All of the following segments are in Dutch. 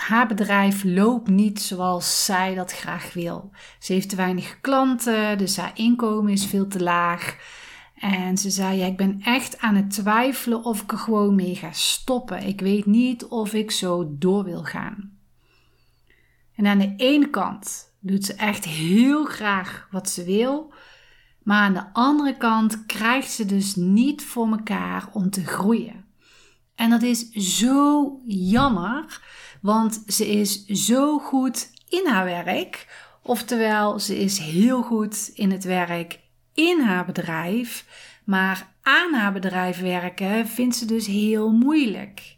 haar bedrijf loopt niet zoals zij dat graag wil. Ze heeft te weinig klanten, dus haar inkomen is veel te laag. En ze zei: ja, Ik ben echt aan het twijfelen of ik er gewoon mee ga stoppen. Ik weet niet of ik zo door wil gaan. En aan de ene kant doet ze echt heel graag wat ze wil. Maar aan de andere kant krijgt ze dus niet voor elkaar om te groeien. En dat is zo jammer, want ze is zo goed in haar werk. Oftewel, ze is heel goed in het werk in haar bedrijf. Maar aan haar bedrijf werken vindt ze dus heel moeilijk.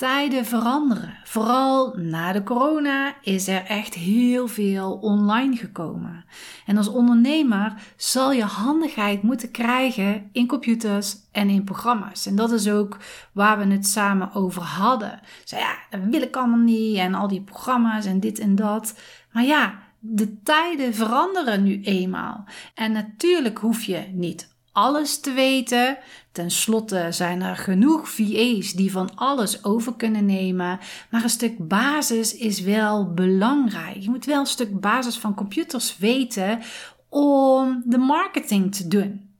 Tijden veranderen. Vooral na de corona is er echt heel veel online gekomen. En als ondernemer zal je handigheid moeten krijgen in computers en in programma's. En dat is ook waar we het samen over hadden. Zei ja, dat wil ik allemaal niet en al die programma's en dit en dat. Maar ja, de tijden veranderen nu eenmaal. En natuurlijk hoef je niet alles te weten. Ten slotte zijn er genoeg VA's die van alles over kunnen nemen. Maar een stuk basis is wel belangrijk. Je moet wel een stuk basis van computers weten om de marketing te doen.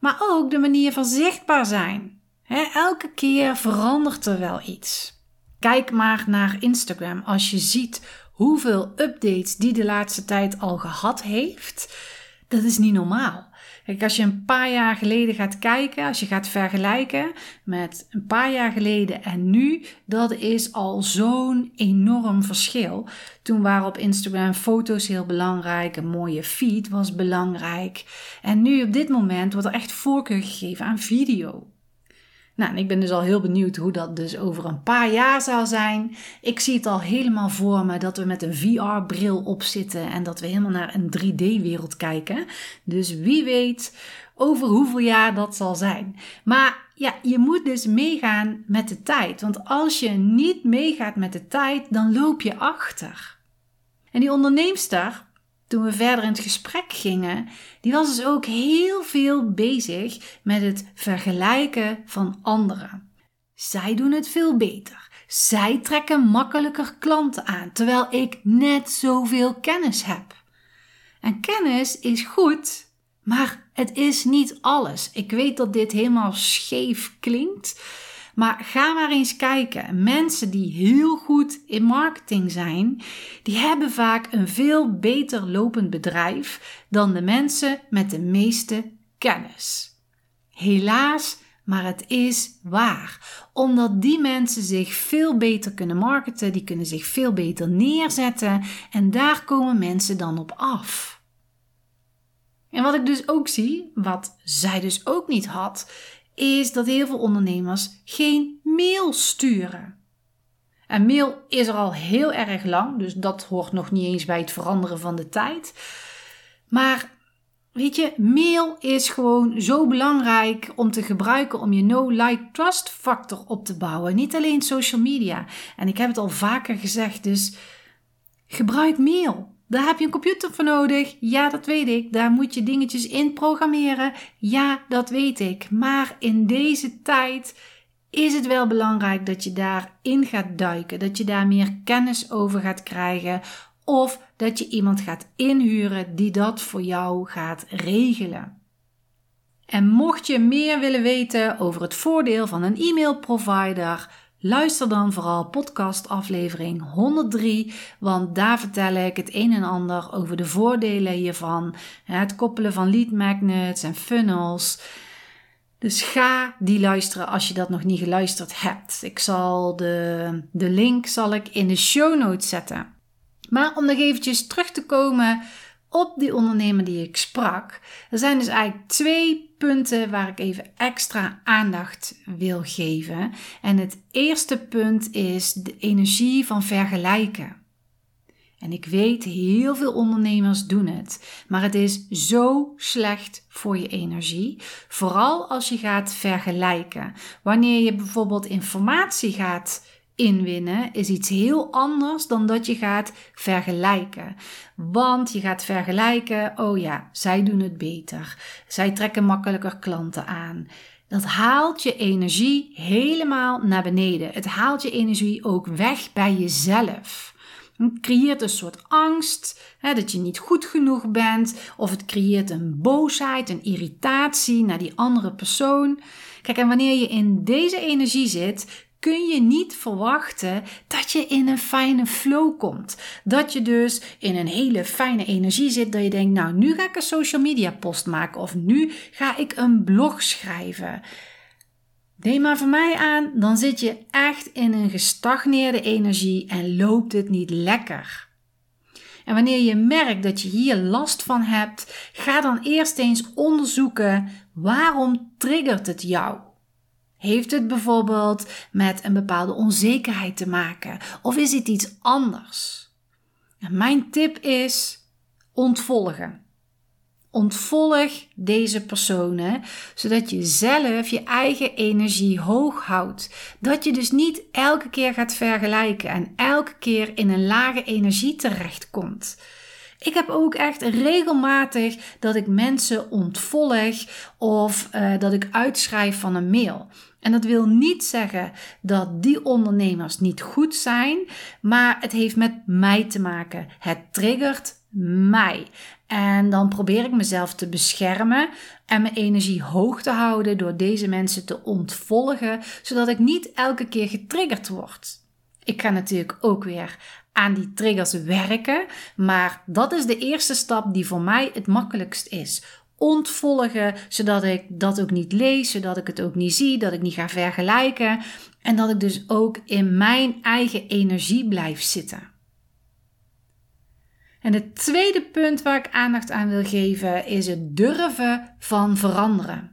Maar ook de manier van zichtbaar zijn. elke keer verandert er wel iets. Kijk maar naar Instagram als je ziet hoeveel updates die de laatste tijd al gehad heeft. Dat is niet normaal. Kijk, als je een paar jaar geleden gaat kijken, als je gaat vergelijken met een paar jaar geleden en nu, dat is al zo'n enorm verschil. Toen waren op Instagram foto's heel belangrijk, een mooie feed was belangrijk. En nu op dit moment wordt er echt voorkeur gegeven aan video. Nou, ik ben dus al heel benieuwd hoe dat dus over een paar jaar zal zijn. Ik zie het al helemaal voor me dat we met een VR-bril op zitten en dat we helemaal naar een 3D-wereld kijken. Dus wie weet over hoeveel jaar dat zal zijn. Maar ja, je moet dus meegaan met de tijd. Want als je niet meegaat met de tijd, dan loop je achter. En die onderneemster, toen we verder in het gesprek gingen, die was dus ook heel veel bezig met het vergelijken van anderen. Zij doen het veel beter. Zij trekken makkelijker klanten aan, terwijl ik net zoveel kennis heb. En kennis is goed, maar het is niet alles. Ik weet dat dit helemaal scheef klinkt. Maar ga maar eens kijken. Mensen die heel goed in marketing zijn, die hebben vaak een veel beter lopend bedrijf dan de mensen met de meeste kennis. Helaas, maar het is waar. Omdat die mensen zich veel beter kunnen marketen, die kunnen zich veel beter neerzetten en daar komen mensen dan op af. En wat ik dus ook zie, wat zij dus ook niet had, is dat heel veel ondernemers geen mail sturen. En mail is er al heel erg lang, dus dat hoort nog niet eens bij het veranderen van de tijd. Maar weet je, mail is gewoon zo belangrijk om te gebruiken om je no-like-trust factor op te bouwen. Niet alleen social media. En ik heb het al vaker gezegd, dus gebruik mail. Daar heb je een computer voor nodig. Ja, dat weet ik. Daar moet je dingetjes in programmeren. Ja, dat weet ik. Maar in deze tijd is het wel belangrijk dat je daarin gaat duiken. Dat je daar meer kennis over gaat krijgen. Of dat je iemand gaat inhuren die dat voor jou gaat regelen. En mocht je meer willen weten over het voordeel van een e-mail provider, Luister dan vooral podcast aflevering 103, want daar vertel ik het een en ander over de voordelen hiervan. Het koppelen van lead magnets en funnels. Dus ga die luisteren als je dat nog niet geluisterd hebt. Ik zal de, de link zal ik in de show notes zetten. Maar om nog eventjes terug te komen op die ondernemer die ik sprak. Er zijn dus eigenlijk twee punten waar ik even extra aandacht wil geven. En het eerste punt is de energie van vergelijken. En ik weet, heel veel ondernemers doen het. Maar het is zo slecht voor je energie. Vooral als je gaat vergelijken. Wanneer je bijvoorbeeld informatie gaat inwinnen, is iets heel anders dan dat je gaat vergelijken. Want je gaat vergelijken, oh ja, zij doen het beter. Zij trekken makkelijker klanten aan. Dat haalt je energie helemaal naar beneden. Het haalt je energie ook weg bij jezelf. Het creëert een soort angst hè, dat je niet goed genoeg bent, of het creëert een boosheid, een irritatie naar die andere persoon. Kijk, en wanneer je in deze energie zit, kun je niet verwachten dat je in een fijne flow komt. Dat je dus in een hele fijne energie zit, dat je denkt, nou, nu ga ik een social media post maken of nu ga ik een blog schrijven. Neem maar van mij aan, dan zit je echt in een gestagneerde energie en loopt het niet lekker. En wanneer je merkt dat je hier last van hebt, ga dan eerst eens onderzoeken waarom triggert het jou. Heeft het bijvoorbeeld met een bepaalde onzekerheid te maken of is het iets anders? En mijn tip is ontvolgen. Ontvolg deze personen, zodat je zelf je eigen energie hoog houdt. Dat je dus niet elke keer gaat vergelijken en elke keer in een lage energie terechtkomt. Ik heb ook echt regelmatig dat ik mensen ontvolg of uh, dat ik uitschrijf van een mail. En dat wil niet zeggen dat die ondernemers niet goed zijn, maar het heeft met mij te maken. Het triggert mij. En dan probeer ik mezelf te beschermen en mijn energie hoog te houden door deze mensen te ontvolgen, zodat ik niet elke keer getriggerd word. Ik ga natuurlijk ook weer aan die triggers werken, maar dat is de eerste stap die voor mij het makkelijkst is. Ontvolgen, zodat ik dat ook niet lees, zodat ik het ook niet zie, dat ik niet ga vergelijken en dat ik dus ook in mijn eigen energie blijf zitten. En het tweede punt waar ik aandacht aan wil geven is het durven van veranderen.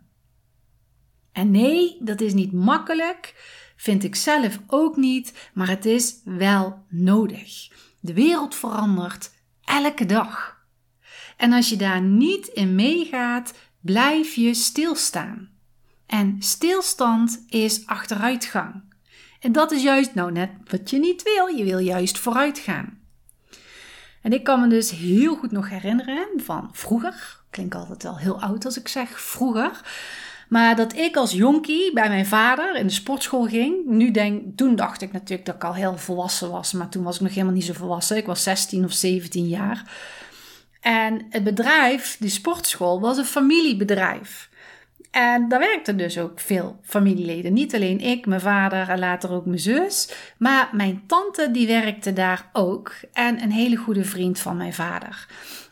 En nee, dat is niet makkelijk, vind ik zelf ook niet, maar het is wel nodig. De wereld verandert elke dag. En als je daar niet in meegaat, blijf je stilstaan. En stilstand is achteruitgang. En dat is juist nou net wat je niet wil. Je wil juist vooruit gaan. En ik kan me dus heel goed nog herinneren van vroeger. Klinkt altijd wel heel oud als ik zeg vroeger. Maar dat ik als jonkie bij mijn vader in de sportschool ging. Nu denk, toen dacht ik natuurlijk dat ik al heel volwassen was. Maar toen was ik nog helemaal niet zo volwassen. Ik was 16 of 17 jaar. En het bedrijf, die sportschool, was een familiebedrijf. En daar werkten dus ook veel familieleden. Niet alleen ik, mijn vader en later ook mijn zus. Maar mijn tante die werkte daar ook. En een hele goede vriend van mijn vader.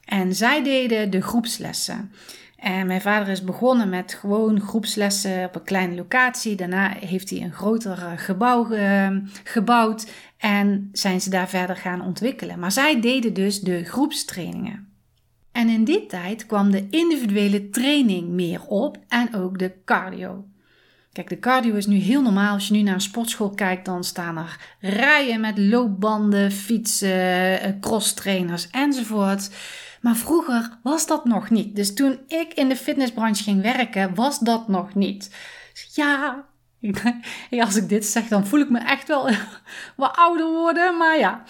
En zij deden de groepslessen. En mijn vader is begonnen met gewoon groepslessen op een kleine locatie. Daarna heeft hij een groter eh, gebouw gebouwd en zijn ze daar verder gaan ontwikkelen. Maar zij deden dus de groepstrainingen. En in die tijd kwam de individuele training meer op en ook de cardio. Kijk, de cardio is nu heel normaal. Als je nu naar een sportschool kijkt, dan staan er rijen met loopbanden, fietsen, eh, crosstrainers enzovoort. Maar vroeger was dat nog niet. Dus toen ik in de fitnessbranche ging werken, was dat nog niet. Ja, als ik dit zeg, dan voel ik me echt wel wat ouder worden. Maar ja,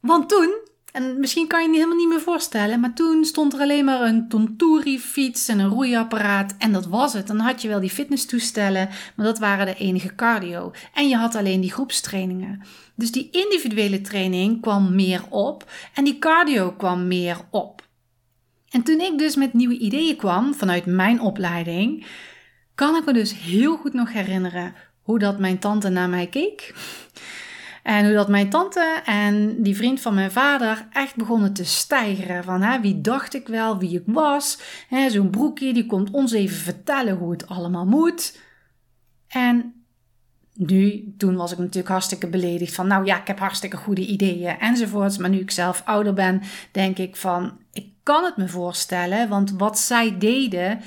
want toen en misschien kan je je helemaal niet meer voorstellen, maar toen stond er alleen maar een Tonturi-fiets en een roeiapparaat en dat was het. Dan had je wel die fitnesstoestellen, maar dat waren de enige cardio. En je had alleen die groepstrainingen. Dus die individuele training kwam meer op en die cardio kwam meer op. En toen ik dus met nieuwe ideeën kwam vanuit mijn opleiding, kan ik me dus heel goed nog herinneren hoe dat mijn tante naar mij keek. En hoe dat mijn tante en die vriend van mijn vader echt begonnen te stijgeren. Van hè, wie dacht ik wel, wie ik was. Zo'n broekje die komt ons even vertellen hoe het allemaal moet. En nu, toen was ik natuurlijk hartstikke beledigd van, nou ja, ik heb hartstikke goede ideeën enzovoorts. Maar nu ik zelf ouder ben, denk ik van, ik kan het me voorstellen, want wat zij deden,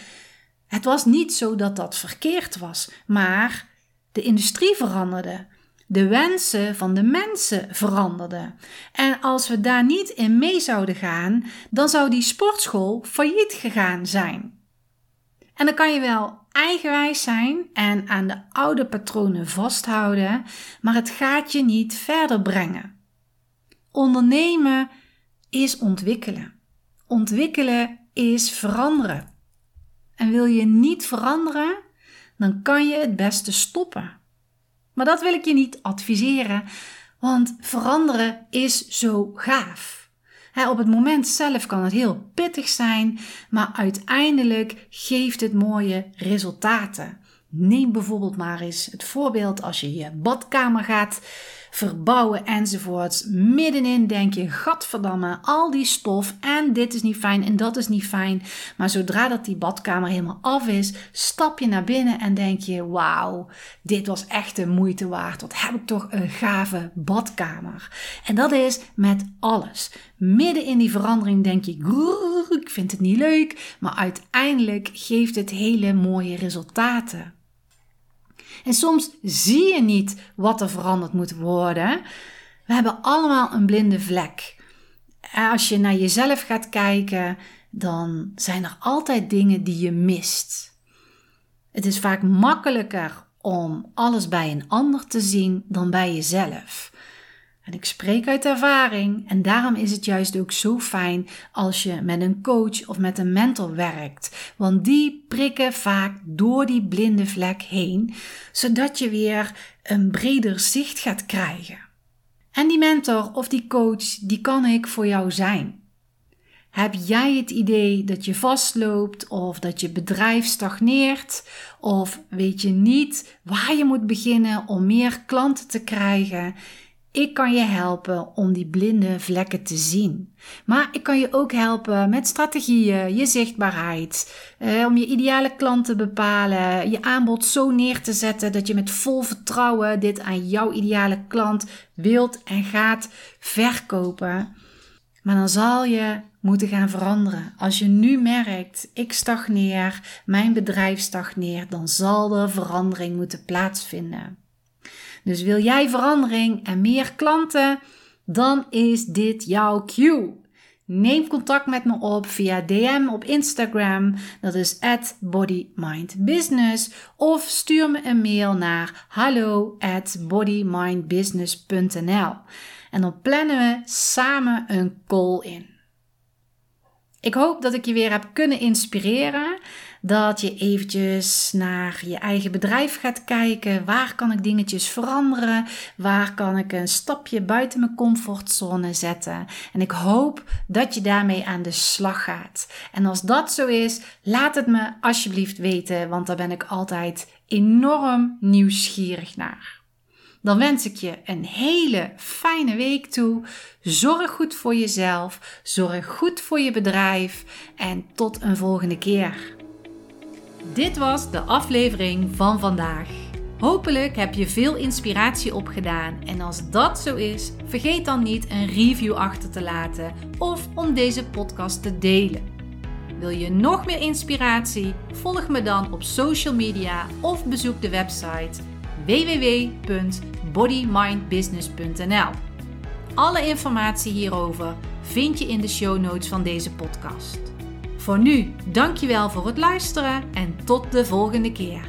het was niet zo dat dat verkeerd was, maar de industrie veranderde. De wensen van de mensen veranderden. En als we daar niet in mee zouden gaan, dan zou die sportschool failliet gegaan zijn. En dan kan je wel eigenwijs zijn en aan de oude patronen vasthouden, maar het gaat je niet verder brengen. Ondernemen is ontwikkelen. Ontwikkelen is veranderen. En wil je niet veranderen, dan kan je het beste stoppen. Maar dat wil ik je niet adviseren, want veranderen is zo gaaf. op het moment zelf kan het heel pittig zijn, maar uiteindelijk geeft het mooie resultaten. Neem bijvoorbeeld maar eens het voorbeeld als je je badkamer gaat verbouwen enzovoorts. Middenin denk je, gadverdamme, al die stof en dit is niet fijn en dat is niet fijn. Maar zodra dat die badkamer helemaal af is, stap je naar binnen en denk je, wauw, dit was echt de moeite waard. Wat heb ik toch een gave badkamer. En dat is met alles. Midden in die verandering denk je, ik vind het niet leuk, maar uiteindelijk geeft het hele mooie resultaten. En soms zie je niet wat er veranderd moet worden. We hebben allemaal een blinde vlek. Als je naar jezelf gaat kijken, dan zijn er altijd dingen die je mist. Het is vaak makkelijker om alles bij een ander te zien dan bij jezelf. En ik spreek uit ervaring en daarom is het juist ook zo fijn als je met een coach of met een mentor werkt. Want die prikken vaak door die blinde vlek heen, zodat je weer een breder zicht gaat krijgen. En die mentor of die coach, die kan ik voor jou zijn. Heb jij het idee dat je vastloopt of dat je bedrijf stagneert of weet je niet waar je moet beginnen om meer klanten te krijgen? Ik kan je helpen om die blinde vlekken te zien. Maar ik kan je ook helpen met strategieën, je zichtbaarheid, eh, om je ideale klant te bepalen, je aanbod zo neer te zetten dat je met vol vertrouwen dit aan jouw ideale klant wilt en gaat verkopen. Maar dan zal je moeten gaan veranderen. Als je nu merkt, ik stagneer, mijn bedrijf stagneert, dan zal er verandering moeten plaatsvinden. Dus wil jij verandering en meer klanten, dan is dit jouw cue. Neem contact met me op via DM op Instagram, dat is bodymindbusiness, of stuur me een mail naar hallo at bodymindbusiness.nl en dan plannen we samen een call in. Ik hoop dat ik je weer heb kunnen inspireren dat je eventjes naar je eigen bedrijf gaat kijken. Waar kan ik dingetjes veranderen? Waar kan ik een stapje buiten mijn comfortzone zetten? En ik hoop dat je daarmee aan de slag gaat. En als dat zo is, laat het me alsjeblieft weten, want daar ben ik altijd enorm nieuwsgierig naar. Dan wens ik je een hele fijne week toe. Zorg goed voor jezelf, zorg goed voor je bedrijf en tot een volgende keer. Dit was de aflevering van vandaag. Hopelijk heb je veel inspiratie opgedaan en als dat zo is, vergeet dan niet een review achter te laten of om deze podcast te delen. Wil je nog meer inspiratie? Volg me dan op social media of bezoek de website www.bodymindbusiness.nl. Alle informatie hierover vind je in de show notes van deze podcast. Voor nu, dankjewel voor het luisteren en tot de volgende keer.